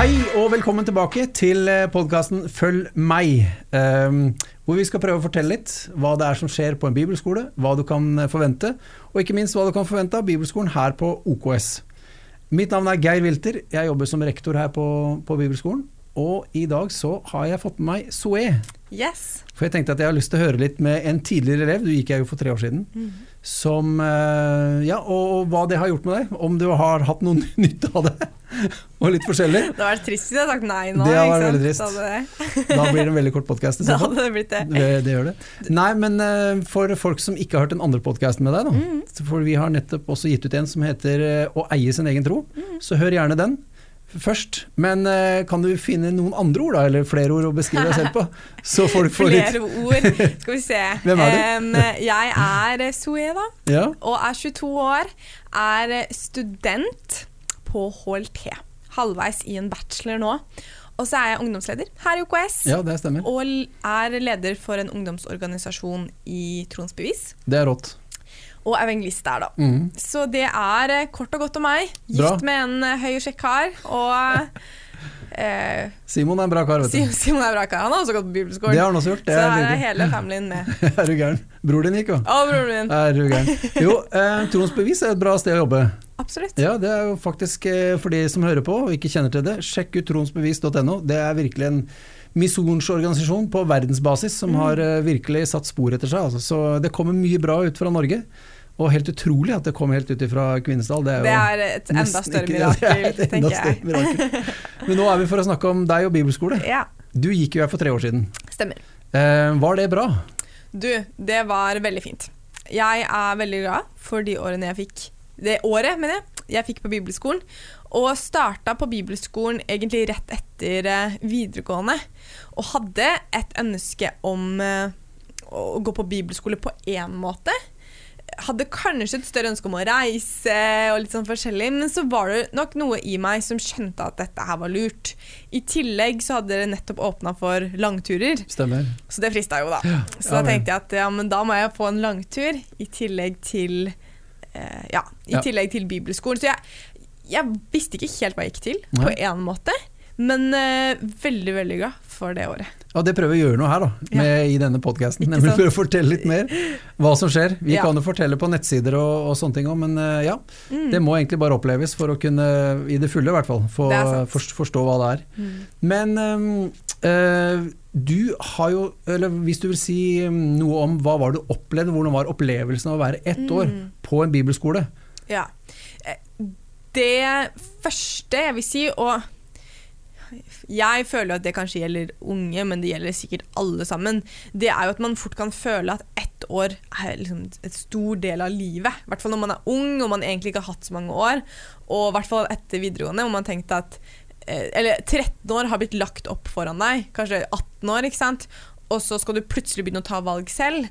Hei og velkommen tilbake til podkasten Følg meg. Um, hvor vi skal prøve å fortelle litt hva det er som skjer på en bibelskole, hva du kan forvente, og ikke minst hva du kan forvente av bibelskolen her på OKS. Mitt navn er Geir Wilter, jeg jobber som rektor her på, på bibelskolen. Og i dag så har jeg fått med meg Zoe. Yes. For jeg tenkte at jeg har lyst til å høre litt med en tidligere elev, du gikk jeg jo for tre år siden. Mm. Som eh, Ja, og, og hva det har gjort med deg. Om du har hatt noe nytte av det. og litt forskjellig. Det hadde vært trist hvis jeg hadde sagt nei nå. Det hadde vært veldig trist. Da Da blir det en veldig kort podkast. da hadde det blitt det. Det, det gjør det. Nei, men eh, for folk som ikke har hørt den andre podkasten med deg, da. Mm. For vi har nettopp også gitt ut en som heter eh, Å eie sin egen tro. Mm. Så hør gjerne den først. Men uh, kan du finne noen andre ord, da, eller flere ord å beskrive deg selv på? Så folk får litt Flere ord. Skal vi se. Hvem er du? Um, jeg er Zoe, da. Ja. Og er 22 år. Er student på HLT. Halvveis i en bachelor nå. Og så er jeg ungdomsleder her i OKS. ja, det stemmer. Og er leder for en ungdomsorganisasjon i Troens Bevis. Det er rått. Og evangelist der, da. Mm. Så det er eh, kort og godt om meg. Bra. Gift med en eh, høy og kjekk kar. Og eh, Simon er en bra kar, vet du. Simon er bra kar. Han har også gått på bibelskolen. Det har han også gjort. Det så er her er hele familien med. Er du gæren? Bror din gikk jo. Å, bror min. Er du gæren. Jo, eh, Troens bevis er et bra sted å jobbe. Absolutt. Ja, det er jo faktisk eh, for de som hører på og ikke kjenner til det, sjekk ut tronsbevis.no. Det er virkelig en misjonsorganisasjon på verdensbasis som har eh, virkelig satt spor etter seg. Altså. Så det kommer mye bra ut fra Norge. Og helt utrolig at det kom helt ut fra Kvinesdal. Det er, jo Det er et enda større ikke- mirakel, enda tenker jeg. mirakel. Men nå er vi for å snakke om deg og bibelskole. Ja, Du gikk jo her for tre år siden. stemmer. Eh, var det bra? Du, det var veldig fint. Jeg er veldig glad for de årene jeg fikk Det året, mener jeg, jeg fikk på bibelskolen. Og starta på bibelskolen egentlig rett etter eh, videregående. Og hadde et ønske om eh, å gå på bibelskole på én måte. Hadde kanskje et større ønske om å reise og litt sånn forskjellig, men så var det nok noe i meg som skjønte at dette her var lurt. I tillegg så hadde det nettopp åpna for langturer. Stemmer. Så det frista jo, da. Så da tenkte jeg at ja, men da må jeg få en langtur i tillegg til eh, Ja, i Ja. tillegg til bibelskolen. Så jeg, jeg visste ikke helt hva jeg gikk til, Nei. på en måte. Men uh, veldig, veldig glad for det året. Og det prøver vi å gjøre noe her, da, med, i denne podkasten. Nemlig for å fortelle litt mer hva som skjer. Vi Ja. kan jo fortelle på nettsider og, og sånne ting òg, men uh, ja. Mm. Det må egentlig bare oppleves for å kunne, i det fulle i hvert fall, få, forst- forstå hva det er. Mm. Men um, uh, du har jo, eller hvis du vil si mm, noe om hva var du opplevde, hvordan var opplevelsen av å være ett år Mm. på en bibelskole? Ja. Det første jeg vil si, og jeg føler at det kanskje gjelder unge, men det gjelder sikkert alle sammen, det er jo at man fort kan føle at ett år er liksom et stor del av livet. I hvert fall når man er ung og man egentlig ikke har hatt så mange år. Og i hvert fall etter videregående, hvor man tenkte at eh, Eller 13 år har blitt lagt opp foran deg, kanskje 18 år, ikke sant. Og så skal du plutselig begynne å ta valg selv.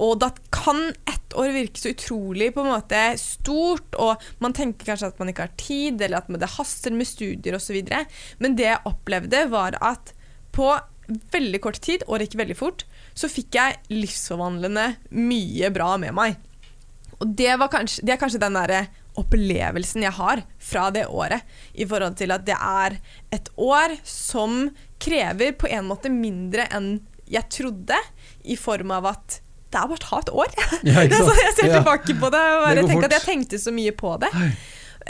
Og da kan ett år virke så utrolig på en måte stort, og man tenker kanskje at man ikke har tid, eller at det haster med studier osv. Men det jeg opplevde, var at på veldig kort tid, og det gikk veldig fort, så fikk jeg livsforvandlende mye bra med meg. Og det, kanskje, det er kanskje den derre opplevelsen jeg har fra det året, i forhold til at det er et år som krever på en måte mindre enn jeg trodde, i form av at det er bare å ta et år. Ja, Det er sånn jeg ser Ja. tilbake på det og bare tenker at jeg tenkte så mye på det.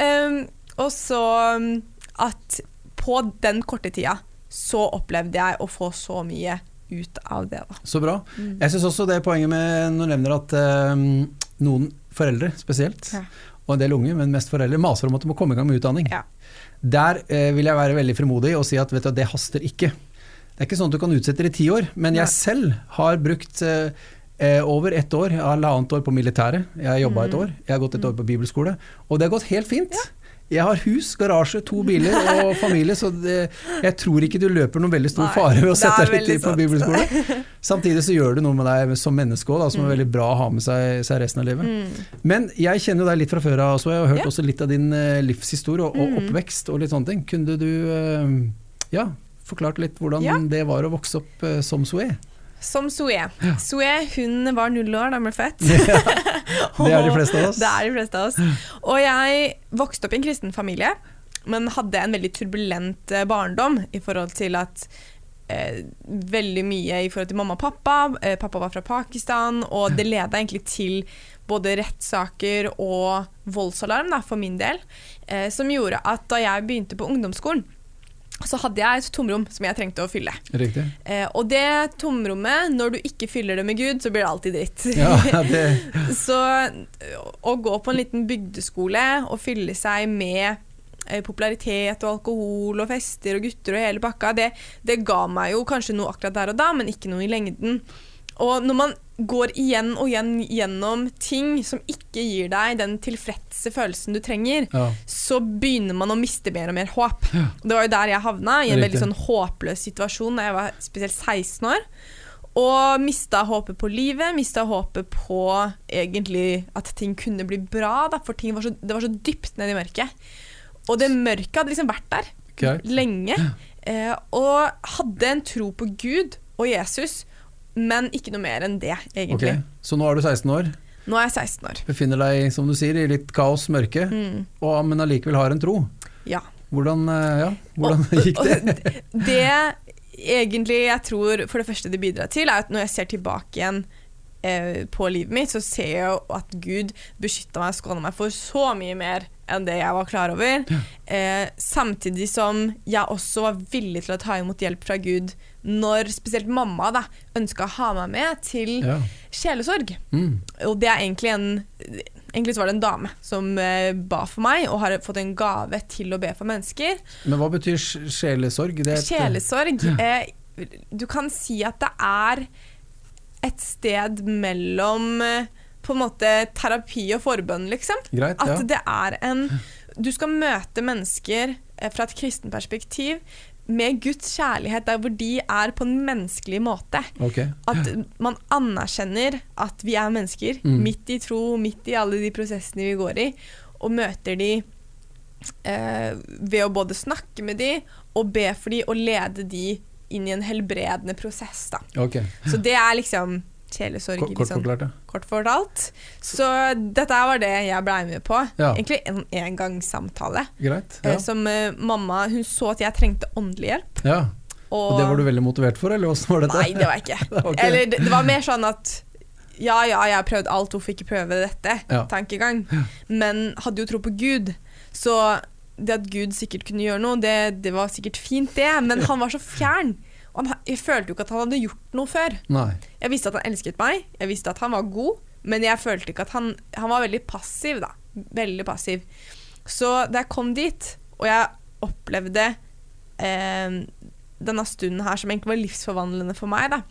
Um, og så um, at på den korte tida så opplevde jeg å få så mye ut av det. Da. Så bra. Mm. Jeg syns også det er poenget med når du nevner at um, noen foreldre spesielt, Ja. og en del unge, men mest foreldre, maser om at de må komme i gang med utdanning. Ja. Der eh, vil jeg være veldig frimodig og si at vet du, det haster ikke. Det er ikke sånn at du kan utsette det i ti år, men jeg selv har brukt eh, over ett år, halvannet år på militæret. Jeg har jobba et Mm. år, jeg har gått et år på bibelskole, og det har gått helt fint. Jeg har hus, garasje, to biler og familie, så det, jeg tror ikke du løper noen veldig stor Nei, fare ved å sette deg litt på bibelskole. Samtidig så gjør det noe med deg som menneske òg, som Mm. er veldig bra å ha med seg, seg resten av livet. Men jeg kjenner jo deg litt fra før av, så jeg har hørt Ja. også litt av din eh, livshistorie og, og Mm. oppvekst og litt sånne ting. Kunne du eh, ja, forklart litt hvordan Ja. det var å vokse opp eh, som Zoé? Som Zoé. Zoé hun var null år da hun ble født. Det er de fleste av oss. Det er de fleste av oss. Og jeg vokste opp i en kristen familie. men hadde en veldig turbulent eh, barndom i forhold til at eh, Veldig mye i forhold til mamma og pappa. Eh, pappa var fra Pakistan, og det leda egentlig til både rettssaker og voldsalarm, da, for min del, eh, som gjorde at da jeg begynte på ungdomsskolen, så hadde jeg et tomrom som jeg trengte å fylle. Eh, og det tomrommet, når du ikke fyller det med Gud, så blir det alltid dritt. Ja, det, så eh, å gå på en liten bygdeskole og fylle seg med eh, popularitet og alkohol og fester og gutter og hele pakka, det, det ga meg jo kanskje noe akkurat der og da, men ikke noe i lengden. Og når man går igjen og igjen gjennom ting som ikke gir deg den tilfredse følelsen du trenger, ja. så begynner man å miste mer og mer håp. Ja. Det var jo der jeg havna, i en veldig sånn håpløs situasjon da jeg var spesielt 16 år. Og mista håpet på livet, mista håpet på egentlig at ting kunne bli bra, da, for ting var så, det var så dypt nede i mørket. Og det mørket hadde liksom vært der okay. lenge. Eh, og hadde en tro på Gud og Jesus, men ikke noe mer enn det, egentlig. Ok, Så nå er du 16 år, Nå er jeg 16 år. befinner deg som du sier i litt kaos, mørke, Mm, og, men allikevel har en tro. ja. Hvordan, eh, ja, hvordan gikk Og det? det egentlig jeg tror for det første det bidrar til, er at når jeg ser tilbake igjen eh, på livet mitt, så ser jeg at Gud beskytta meg og skåna meg for så mye mer enn det jeg var klar over. Eh, samtidig som jeg også var villig til å ta imot hjelp fra Gud når spesielt mamma da ønska å ha meg med til Ja. sjelesorg. Mm. Og det er egentlig en Egentlig så var det en dame som eh, ba for meg, og har fått en gave til å be for mennesker. Men hva betyr sj- sjelesorg? Det et- Sjelesorg eh, Du kan si at det er et sted mellom eh, på en måte terapi og forbønn, liksom. Greit, At ja. det er en Du skal møte mennesker eh, fra et kristen perspektiv med Guds kjærlighet der hvor de er på en menneskelig måte. Okay. At man anerkjenner at vi er mennesker, Mm. midt i tro, midt i alle de prosessene vi går i, og møter de eh, ved å både snakke med de og be for de og lede de inn i en helbredende prosess. Da. Ok, Så det er liksom sjelesorg. Kort, kort forklart, ja. kort fortalt. Så dette var det jeg blei med på. Ja. Egentlig en engangssamtale. Greit. Eh, Ja. Som uh, mamma Hun så at jeg trengte åndelig hjelp. ja. Og det var du veldig motivert for, eller åssen var dette? Nei, det var jeg ikke. Ok. Eller det, det var mer sånn at ja, ja, jeg har prøvd alt, hvorfor ikke prøve dette? Tankegang. Men hadde jo tro på Gud, så det at Gud sikkert kunne gjøre noe, det, det var sikkert fint, det, men han var så fjern. Og han, jeg følte jo ikke at han hadde gjort noe før. Nei. Jeg visste at han elsket meg, jeg visste at han var god, men jeg følte ikke at han Han var veldig passiv, da. Veldig passiv. Så da jeg kom dit, og jeg opplevde eh, denne stunden her som egentlig var livsforvandlende for meg, da,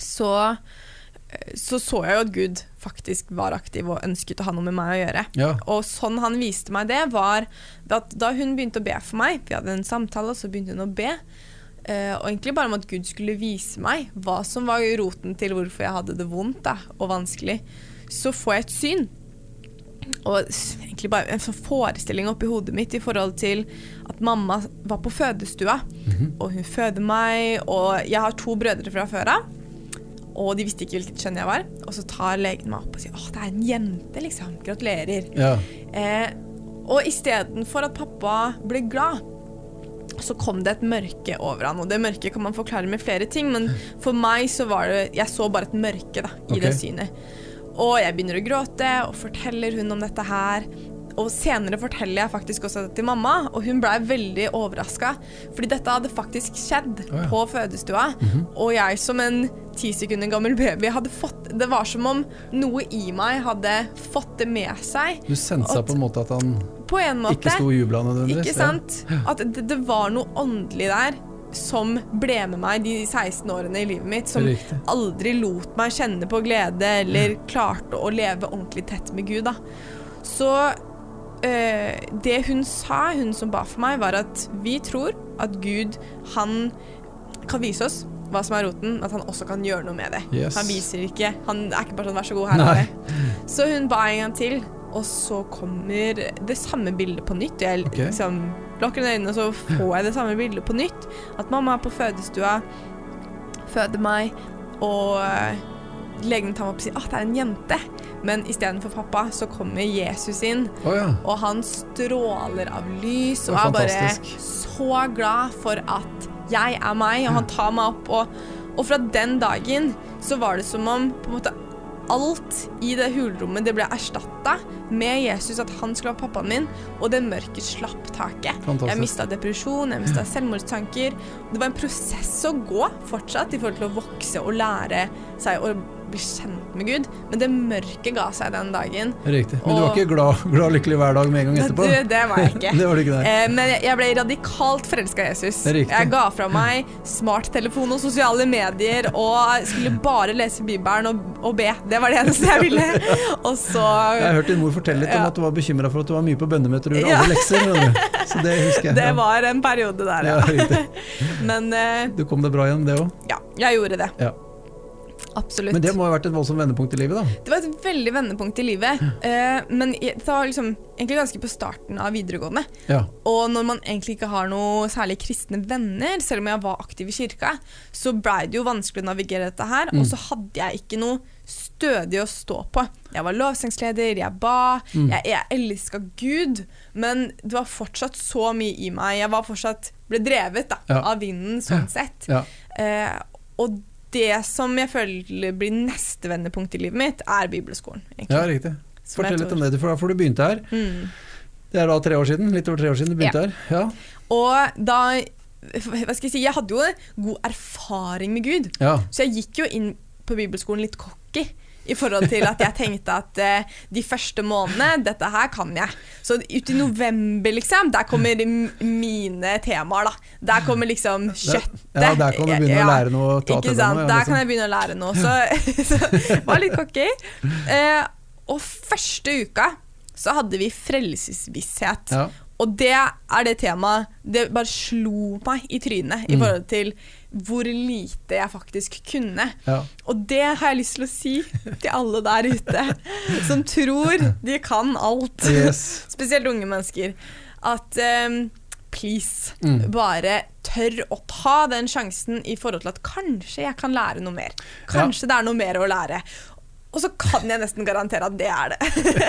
så eh, så så jeg jo at Gud faktisk var aktiv og ønsket å ha noe med meg å gjøre. Ja. Og sånn han viste meg det, var at da hun begynte å be for meg Vi hadde en samtale, og så begynte hun å be. Eh, og egentlig bare om at Gud skulle vise meg hva som var roten til hvorfor jeg hadde det vondt da, og vanskelig. Så får jeg et syn. Og egentlig bare en sånn forestilling oppi hodet mitt i forhold til at mamma var på fødestua, og hun føder meg, og jeg har to brødre fra før av. Og de visste ikke hvilket kjønn jeg var. Og så tar legen meg opp og sier 'Å, det er en jente', liksom. Gratulerer. ja. Uh, og istedenfor at pappa ble glad, så kom det et mørke over han. Og det mørket kan man forklare med flere ting, men for meg så var det Jeg så bare et mørke da, i okay. det synet. Og jeg begynner å gråte, og forteller hun om dette her. Og senere forteller jeg faktisk også det til mamma, og hun blei veldig overraska. Fordi dette hadde faktisk skjedd oh, ja. på fødestua. Og jeg som en ti sekunder gammel baby hadde fått Det var som om noe i meg hadde fått det med seg. Du sensa på en måte at han På en måte. ikke sto jubla nødvendigvis? Ikke sant? At det, det var noe åndelig der som ble med meg de 16 årene i livet mitt, som aldri lot meg kjenne på glede eller klarte å leve ordentlig tett med Gud. Da. Så øh, det hun sa, hun som ba for meg, var at vi tror at Gud, han kan vise oss hva som er roten, at han også kan gjøre noe med det. Yes. Han viser ikke Han er ikke bare sånn 'vær så god, her er det'. Så hun ba en gang til, og så kommer det samme bildet på nytt. Jeg okay. liksom lukker øynene, og så får jeg det samme bildet på nytt. At mamma er på fødestua, føder meg, og eh, legen tar meg opp og sier at det er en jente. men istedenfor pappa så kommer Jesus inn. oh, ja. Og han stråler av lys og er er bare så glad for at jeg er meg, og han tar meg opp. Og, og fra den dagen så var det som om på en måte alt i det hulrommet det ble erstatta med Jesus, at han skulle være pappaen min, og det mørket slapp taket. Fantastisk. Jeg mista depresjon, jeg mista selvmordstanker. Det var en prosess å gå fortsatt i forhold til å vokse og lære seg å bli kjent med Gud, men det mørket ga seg den dagen. Riktig. Men du var ikke glad, glad og lykkelig hver dag med en gang etterpå? Det, det var jeg ikke. Det var du ikke. Eh, men jeg- jeg ble radikalt forelska i Jesus. Riktig. Jeg ga fra meg smarttelefon og sosiale medier og skulle bare lese Bibelen og, og be. Det var det eneste jeg ville. Og så Jeg har hørt din mor fortelle litt om at du var bekymra for at du var mye på bønnemøter og gjorde Ja. alle lekser. Så det husker jeg. Det Ja. var en periode der, Ja, ja. Men eh, Du kom deg bra gjennom det òg. ja, jeg gjorde det. Ja. Absolutt. Men det må ha vært et voldsomt vendepunkt i livet, da. Det var et veldig vendepunkt i livet. Eh, men det var liksom egentlig ganske på starten av videregående. Ja. Og når man egentlig ikke har noe særlig kristne venner, selv om jeg var aktiv i kirka, så blei det jo vanskelig å navigere dette her. Og så hadde jeg ikke noe stødig å stå på. Jeg var lovsangsleder, jeg ba, jeg, jeg elska Gud, men det var fortsatt så mye i meg. Jeg var fortsatt ble drevet da, Ja. av vinden, sånn sett. ja. Eh, og det som jeg føler blir neste vendepunkt i livet mitt, er bibelskolen. egentlig. ja, riktig. Som Fortell litt om det, for da får du begynte her. Mm. Det er da tre år siden, litt over tre år siden du begynte her. Ja. Og da Hva skal jeg si? Jeg hadde jo god erfaring med Gud. ja. Så jeg gikk jo inn på bibelskolen litt cocky. I forhold til at jeg tenkte at eh, de første månedene, dette her kan jeg. Så ut i november, liksom, der kommer mine temaer, da. Der kommer liksom kjøttet. Ja, der kan du begynne å lære noe ta Ikke sant. noe, ja, Der liksom. kan jeg begynne å lære noe. Så, så var litt cocky. Eh, og første uka så hadde vi frelsesvisshet. Ja. Og det er det temaet Det bare slo meg i trynet i Mm. forhold til hvor lite jeg faktisk kunne. Ja. Og det har jeg lyst til å si til alle der ute som tror de kan alt. Yes. Spesielt unge mennesker. At um, please, Mm. bare tør å ta den sjansen i forhold til at kanskje jeg kan lære noe mer. Kanskje det er noe mer å lære. Og så kan jeg nesten garantere at det er det.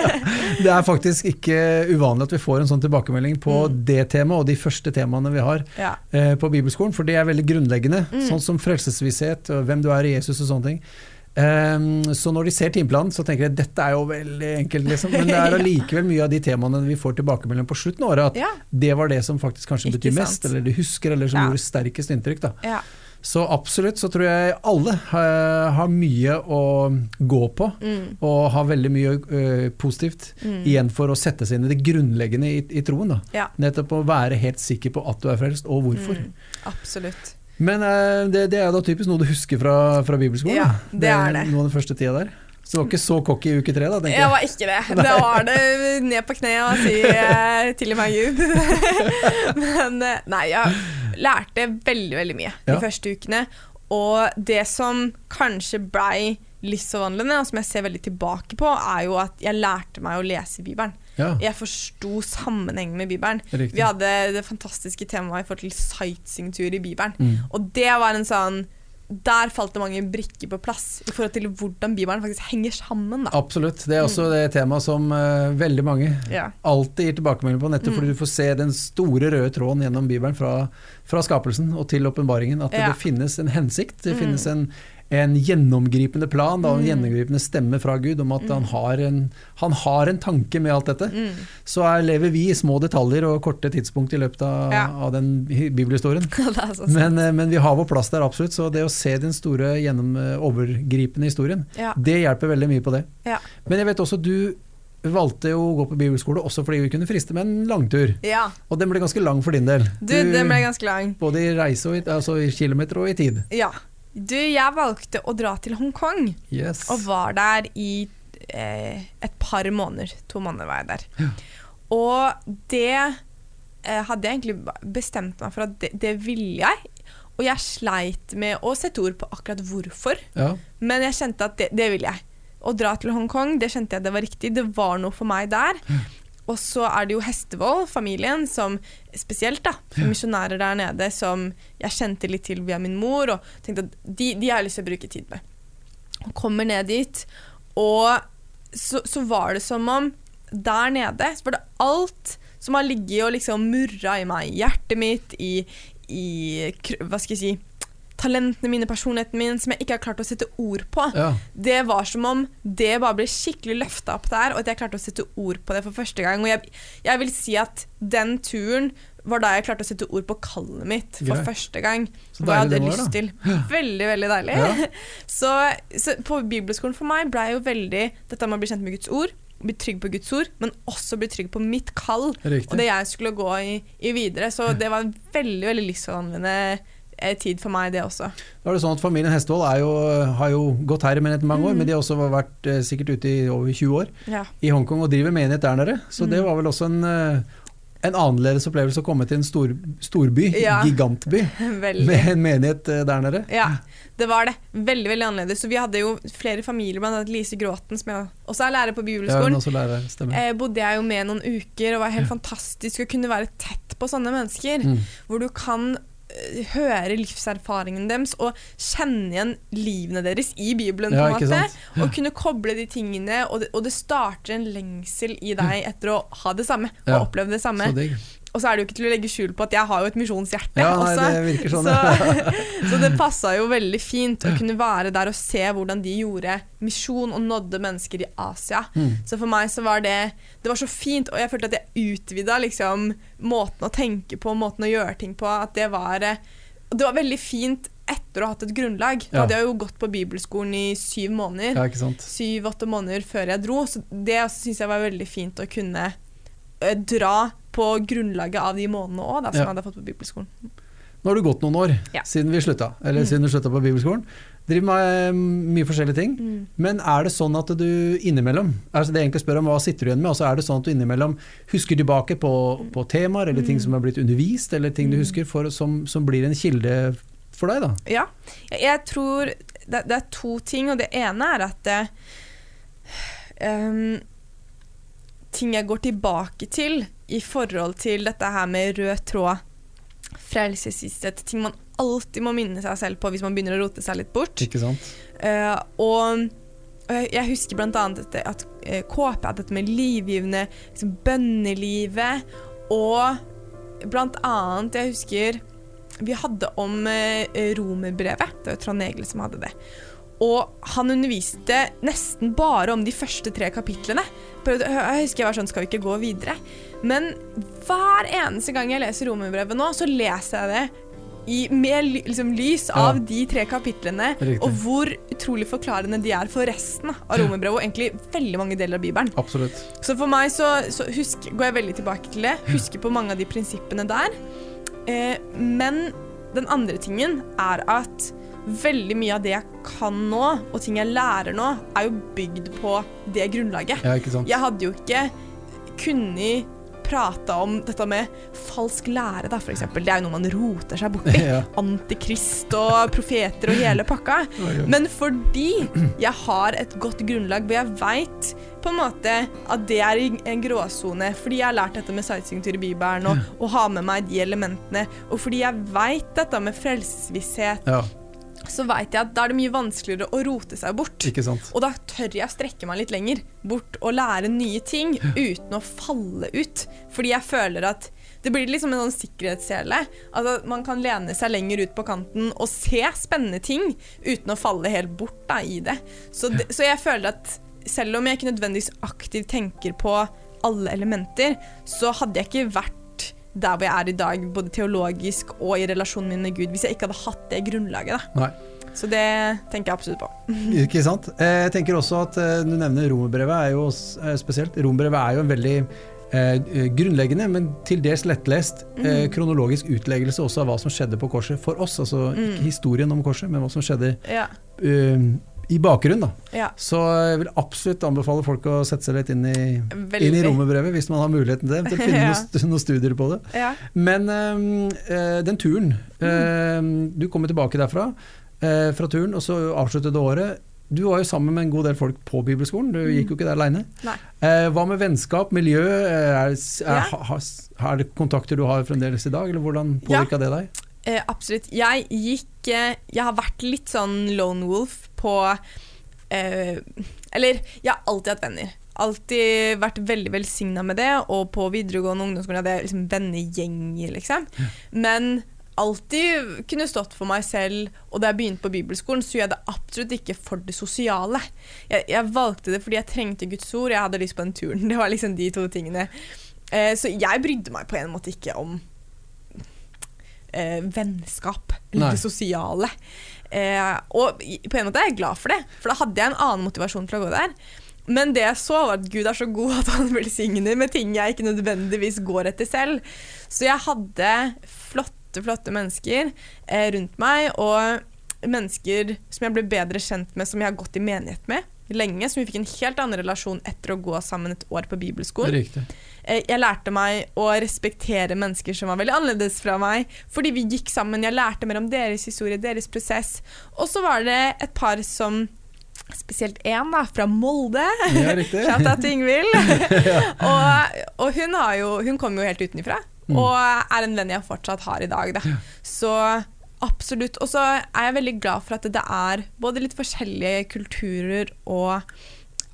Det er faktisk ikke uvanlig at vi får en sånn tilbakemelding på det temaet og de første temaene vi har Ja. eh, på bibelskolen, for det er veldig grunnleggende. Mm. Sånn som frelsesvisshet og hvem du er i Jesus og sånne ting. Um, så når de ser timeplanen, så tenker de dette er jo veldig enkelt, liksom. Men det er allikevel mye av de temaene vi får tilbakemelding på slutten av året, at Ja. det var det som faktisk kanskje betyr mest, eller du husker, eller som Ja. gjorde sterkest inntrykk. da. ja. Så absolutt så tror jeg alle har, har mye å gå på, Mm. og har veldig mye ø, positivt igjen for å sette seg inn i det grunnleggende i, i troen. ja. Nettopp å være helt sikker på at du er frelst, og hvorfor. Mm. Absolutt. Men ø, det, det er da typisk noe du husker fra, fra bibelskolen? Ja, det er det. Noe av den første tida der. Så du var ikke så cocky i uke tre, da? tenker Jeg jeg. var ikke det. Det var det ned på kne og si eh, 'tilgi meg, Gud'. Men eh, nei, jeg lærte veldig, veldig mye de Ja. første ukene. Og det som kanskje blei livsforvandlende, og som jeg ser veldig tilbake på, er jo at jeg lærte meg å lese Bibelen. Ja, Jeg forsto sammenhengen med Bibelen. riktig. Vi hadde det fantastiske temaet i forhold til sightseeingtur i Bibelen. Mm. Og det var en sånn Der falt det mange brikker på plass i forhold til hvordan Bibelen faktisk henger sammen. Da. Absolutt. Det er også det temaet som uh, veldig mange Ja. alltid gir tilbakemelding på, nettopp Mm. fordi du får se den store røde tråden gjennom Bibelen fra, fra skapelsen og til åpenbaringen. At Ja. det finnes en hensikt, det Mm. finnes en, en gjennomgripende plan, da, en Mm. gjennomgripende stemme fra Gud om at han, har en, han har en tanke med alt dette. Mm. Så er, lever vi i små detaljer og korte tidspunkt i løpet av, Ja. av den bibelhistorien. Men, eh, men vi har vår plass der, absolutt. Så det å se den store, gjennom, eh, overgripende historien, Ja. det hjelper veldig mye på det. Ja. Men jeg vet også du valgte jo å gå på bibelskole også fordi vi kunne friste med en langtur. ja. Og den ble ganske lang for din del. Du, den ble ganske lang. Både i reise og i, altså i kilometer og i tid. Ja. Du, jeg valgte å dra til Hongkong, Yes. og var der i eh, et par måneder. To måneder var jeg der. Ja. Og det eh, hadde jeg egentlig bestemt meg for at det, det ville jeg. Og jeg sleit med å sette ord på akkurat hvorfor, Ja. men jeg kjente at det, det ville jeg. Å dra til Hongkong, det kjente jeg det var riktig. Det var noe for meg der. Og så er det jo Hestevold, familien, som spesielt da, ja. misjonærer der nede, som jeg kjente litt til via min mor, og tenkte at de, de har jeg lyst til å bruke tid med. Og kommer ned dit, og så, så var det som om der nede så var det alt som har ligget og liksom murra i meg, i hjertet mitt, i, i Hva skal jeg si Talentene mine, personligheten min, som jeg ikke har klart å sette ord på. Ja. Det var som om det bare ble skikkelig løfta opp der, og at jeg klarte å sette ord på det for første gang. Og jeg, jeg vil si at den turen var da jeg klarte å sette ord på kallet mitt for Greit. første gang. Hva jeg hadde var, lyst til. Veldig, veldig deilig. Ja. Så, så på bibelskolen for meg ble jo veldig dette med å bli kjent med Guds ord, bli trygg på Guds ord, men også bli trygg på mitt kall Riktig. og det jeg skulle gå i, i videre. Så det var en veldig, veldig livsforvandlende tid for meg, det også. Da er det sånn at Familien Hestevold har jo gått her i menigheten mange år, Mm. men de har også vært eh, sikkert ute i over 20 år Ja. i Hongkong og driver menighet der nede. Så det Mm. var vel også en, eh, en annerledes opplevelse å komme til en stor, storby, Ja. gigantby, Veldig. med en menighet eh, der nede. Ja, det var det. Veldig veldig annerledes. Så Vi hadde jo flere familier, bl.a. Lise Gråten, som jeg også er lærer på Ja, bibelskolen. Ja, lærer, eh, bodde jeg jo med noen uker, og var helt fantastisk å kunne være tett på sånne mennesker. Mm. Hvor du kan eh, høre livserfaringen deres og kjenne igjen livene deres i Bibelen. Ja, på en måte. Og kunne koble de tingene, og det, og det starter en lengsel i deg etter å ha det samme. Og oppleve det samme. Og så er det jo ikke til å legge skjul på at jeg har jo et misjonshjerte Ja, nei, også. det virker sånn. Så, så det passa jo veldig fint å kunne være der og se hvordan de gjorde misjon og nådde mennesker i Asia. Mm. Så for meg så var det Det var så fint, og jeg følte at jeg utvida liksom måten å tenke på, måten å gjøre ting på. At det var eh, Det var veldig fint etter å ha hatt et grunnlag. Da Ja. hadde jeg jo gått på bibelskolen i syv måneder. Ja. Syv-åtte måneder før jeg dro. Så det syns jeg var veldig fint å kunne eh, dra på grunnlaget av de månedene òg, som jeg hadde fått på bibelskolen. Nå har du gått noen år siden vi slutta, eller Mm. siden du slutta på bibelskolen. Driver med eh, mye forskjellige ting. Mm. Men er det sånn at du innimellom altså Det jeg egentlig spør om hva sitter du igjen med, og så er det sånn at du innimellom husker tilbake på, på temaer eller ting Mm. som er blitt undervist, eller ting du Mm. husker for, som, som blir en kilde for deg, da? Ja. Jeg, jeg tror det, det er to ting, og det ene er at det, um, Ting jeg går tilbake til i forhold til dette her med rød tråd, frelsesvisshet, ting man alltid må minne seg selv på hvis man begynner å rote seg litt bort. Ikke sant? Uh, og jeg husker dette, at uh, KP hadde dette med livgivende liksom, bønnelivet, og annet Jeg husker vi hadde om uh, romerbrevet. Det var Trond Egil som hadde det. Og han underviste nesten bare om de første tre kapitlene. Jeg husker jeg var sånn Skal vi ikke gå videre? Men hver eneste gang jeg leser romerbrevet nå, så leser jeg det i, med liksom, lys Ja. av de tre kapitlene, Riktig. og hvor utrolig forklarende de er for resten av romerbrevet, og egentlig veldig mange deler av Bibelen. Absolutt. Så for meg så, så husk, går jeg veldig tilbake til det. Husker på mange av de prinsippene der. Eh, men den andre tingen er at veldig mye av det jeg kan nå, og ting jeg lærer nå, er jo bygd på det grunnlaget. Ja, ikke sant? Jeg hadde jo ikke kunnet prate om dette med falsk lære, da, eksempel. Det er jo noe man roter seg borti. Ja. Antikrist og profeter og hele pakka. Men fordi jeg har et godt grunnlag hvor jeg veit på en måte at det er en gråsone, fordi jeg har lært dette med sightseeingtur i Bibelen og, og har med meg de elementene, og fordi jeg veit dette med frelsesvisshet, Ja, så veit jeg at da er det mye vanskeligere å rote seg bort. Og da tør jeg å strekke meg litt lenger bort og lære nye ting uten å falle ut. Fordi jeg føler at det blir liksom en sånn sikkerhetssele. Altså, man kan lene seg lenger ut på kanten og se spennende ting uten å falle helt bort da, i det. Så, det. så jeg føler at selv om jeg ikke nødvendigvis aktivt tenker på alle elementer, så hadde jeg ikke vært der hvor jeg er i dag, både teologisk og i relasjonen min med Gud, hvis jeg ikke hadde hatt det grunnlaget. da. Nei. Så det tenker jeg absolutt på. Ikke sant? Eh, Jeg tenker også at eh, Du nevner romerbrevet er jo eh, spesielt. Romerbrevet er jo en veldig eh, grunnleggende, men til dels lettlest eh, Mhm. kronologisk utleggelse også av hva som skjedde på korset for oss. Altså Mm. ikke historien om korset, men hva som skjedde Ja, eh, i bakgrunnen. da. ja. Så jeg vil absolutt anbefale folk å sette seg litt inn i, inn i romerbrevet, hvis man har muligheten til det. Til å finne Ja. noen, noen studier på det. Ja. Men eh, eh, den turen øh, Du kommer tilbake derfra, øh, fra turen, og så avsluttet du året. Du var jo sammen med en god del folk på bibelskolen, du gikk jo ikke der aleine. Eh, hva med vennskap, miljø? er, Er, er, ha- er det kontakter du har fremdeles i dag, eller hvordan Ja. det deg? Eh, absolutt. Jeg gikk eh, Jeg har vært litt sånn lone wolf på eh, Eller, jeg har alltid hatt venner. Alltid vært veldig velsigna med det, og på videregående og ungdomsskolen hadde jeg liksom vennegjenger, liksom. Men alltid kunne stått for meg selv, og da jeg begynte på bibelskolen, så gjorde jeg det absolutt ikke for det sosiale. Jeg, jeg valgte det fordi jeg trengte Guds ord, jeg hadde lyst på den turen. Det var liksom de to tingene. Eh, så jeg brydde meg på en måte ikke om eh, vennskap eller Nei. det sosiale. Eh, og på en måte er jeg glad for det, for da hadde jeg en annen motivasjon til å gå der. Men det jeg så, var at Gud er så god at han velsigner med ting jeg ikke nødvendigvis går etter selv. Så jeg hadde flotte, flotte mennesker eh, rundt meg, og mennesker som jeg ble bedre kjent med, som jeg har gått i menighet med lenge, som vi fikk en helt annen relasjon etter å gå sammen et år på bibelskolen. Riktig. Eh, Jeg lærte meg å respektere mennesker som var veldig annerledes fra meg, fordi vi gikk sammen. Jeg lærte mer om deres historie, deres prosess. Og så var det et par som Spesielt én fra Molde. Ja, riktig. Til Ingvild. og og hun, har jo, hun kom jo helt utenfra, Mm. og er en venn jeg fortsatt har i dag. Da. Så absolutt. Og så er jeg veldig glad for at det er både litt forskjellige kulturer og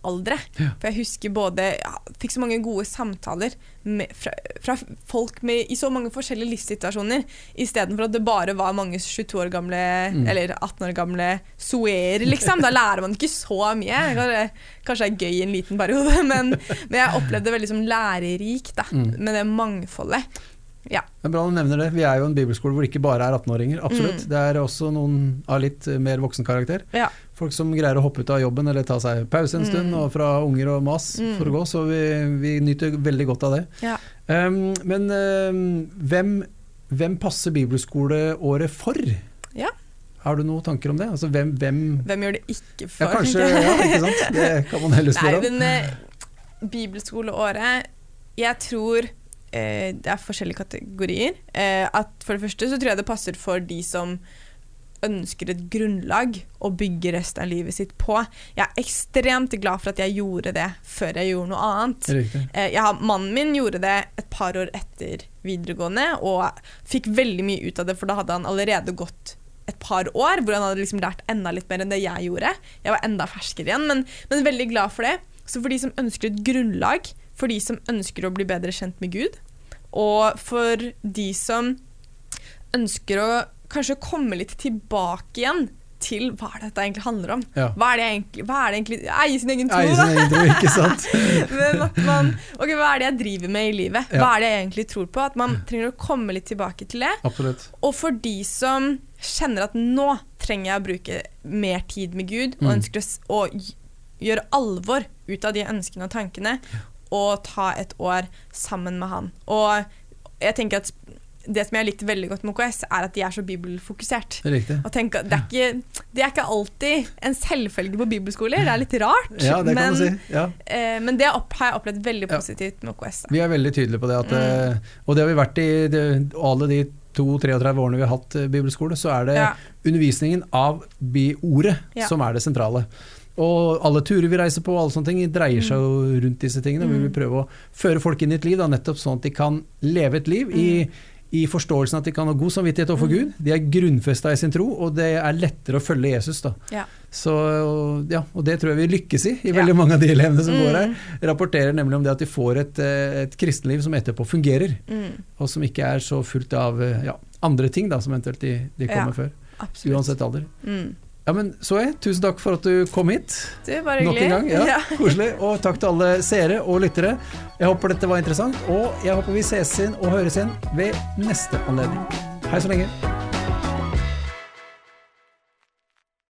aldre. Ja. For jeg husker både ja, Fikk så mange gode samtaler med, fra, fra folk med, i så mange forskjellige livssituasjoner, istedenfor at det bare var mange 22 år gamle Mm. eller 18 år gamle soerer, liksom. Da lærer man ikke så mye. Kanskje, det er gøy i en liten periode, men, men jeg opplevde det veldig som lærerikt da, Mm. med det mangfoldet. Ja. Det er bra du nevner det. Vi er jo en bibelskole hvor det ikke bare er 18-åringer. Absolutt. Mm. Det er også noen av litt eh, mer voksen karakter. Ja. Folk som greier å hoppe ut av jobben eller ta seg pause en stund, Mm. og fra unger og mas Mm. for å gå. Så vi, vi nyter veldig godt av det. Ja. Um, men um, hvem, hvem passer bibelskoleåret for? Ja. Har du noen tanker om det? Altså, hvem, hvem Hvem gjør det ikke for? Ja, kanskje. Ja, ikke sant? Det kan man heller spørre om. men eh, bibelskoleåret Jeg tror eh, det er forskjellige kategorier. Eh, For det første så tror jeg det passer for de som ønsker et grunnlag å bygge resten av livet sitt på. Jeg er ekstremt glad for at jeg gjorde det før jeg gjorde noe annet. Eh, har, mannen min gjorde det et par år etter videregående, og fikk veldig mye ut av det, for da hadde han allerede gått et par år hvor han hadde liksom lært enda litt mer enn det jeg gjorde. Jeg var enda ferskere igjen, men, men veldig glad for det. Så for de som ønsker et grunnlag, for de som ønsker å bli bedre kjent med Gud, og for de som ønsker å kanskje komme litt tilbake igjen til hva er det dette egentlig handler om. Ja. Hva er det egentlig, hva er det egentlig Eie sin egen tro, Eie sin egen tro, ikke sant? Men at man Ok, hva er det jeg driver med i livet? Hva er det jeg egentlig tror på? At man trenger å komme litt tilbake til det. Absolutt. Og for de som kjenner at nå trenger jeg å bruke mer tid med Gud, og Mm. ønsker å, gjøre alvor ut av de ønskene og tankene, og ta et år sammen med Han. Og jeg tenker at det som jeg har likt veldig godt med OKS, er at de er så bibelfokusert. Riktig. Og tenk, det, er ikke, det er ikke alltid en selvfølge på bibelskoler. Det er litt rart. Ja, det kan men, si. Ja. eh, men det opp, har jeg opplevd veldig Ja. positivt med OKS. Da. Vi er veldig tydelige på det. At, Mm. Og det har vi vært i det, alle de 32 årene vi har hatt eh, bibelskole, så er det Ja. undervisningen av bi-ordet Ja. som er det sentrale. Og alle turer vi reiser på, alle sånne ting dreier seg jo rundt disse tingene. Vi vil Mm. prøve å føre folk inn i et liv, da, nettopp sånn at de kan leve et liv i, i forståelsen at de kan ha god samvittighet overfor Mm. Gud. De er grunnfesta i sin tro, og det er lettere å følge Jesus. da. Ja. Så, ja, og det tror jeg vi lykkes i, i veldig mange av de elevene som går her. Mm. Rapporterer nemlig om det at de får et, eh, et kristenliv som etterpå fungerer, Mm, og som ikke er så fullt av eh, ja, andre ting da, som eventuelt de, de kommer Ja. før. absolutt. Uansett alder. Mm. Ja, men Zoe, tusen takk for at du kom hit. Du, bare hyggelig. Nok en gang. Ja, Ja. Koselig. Og takk til alle seere og lyttere. Jeg håper dette var interessant, og jeg håper vi ses inn og høres igjen ved neste anledning. Hei så lenge.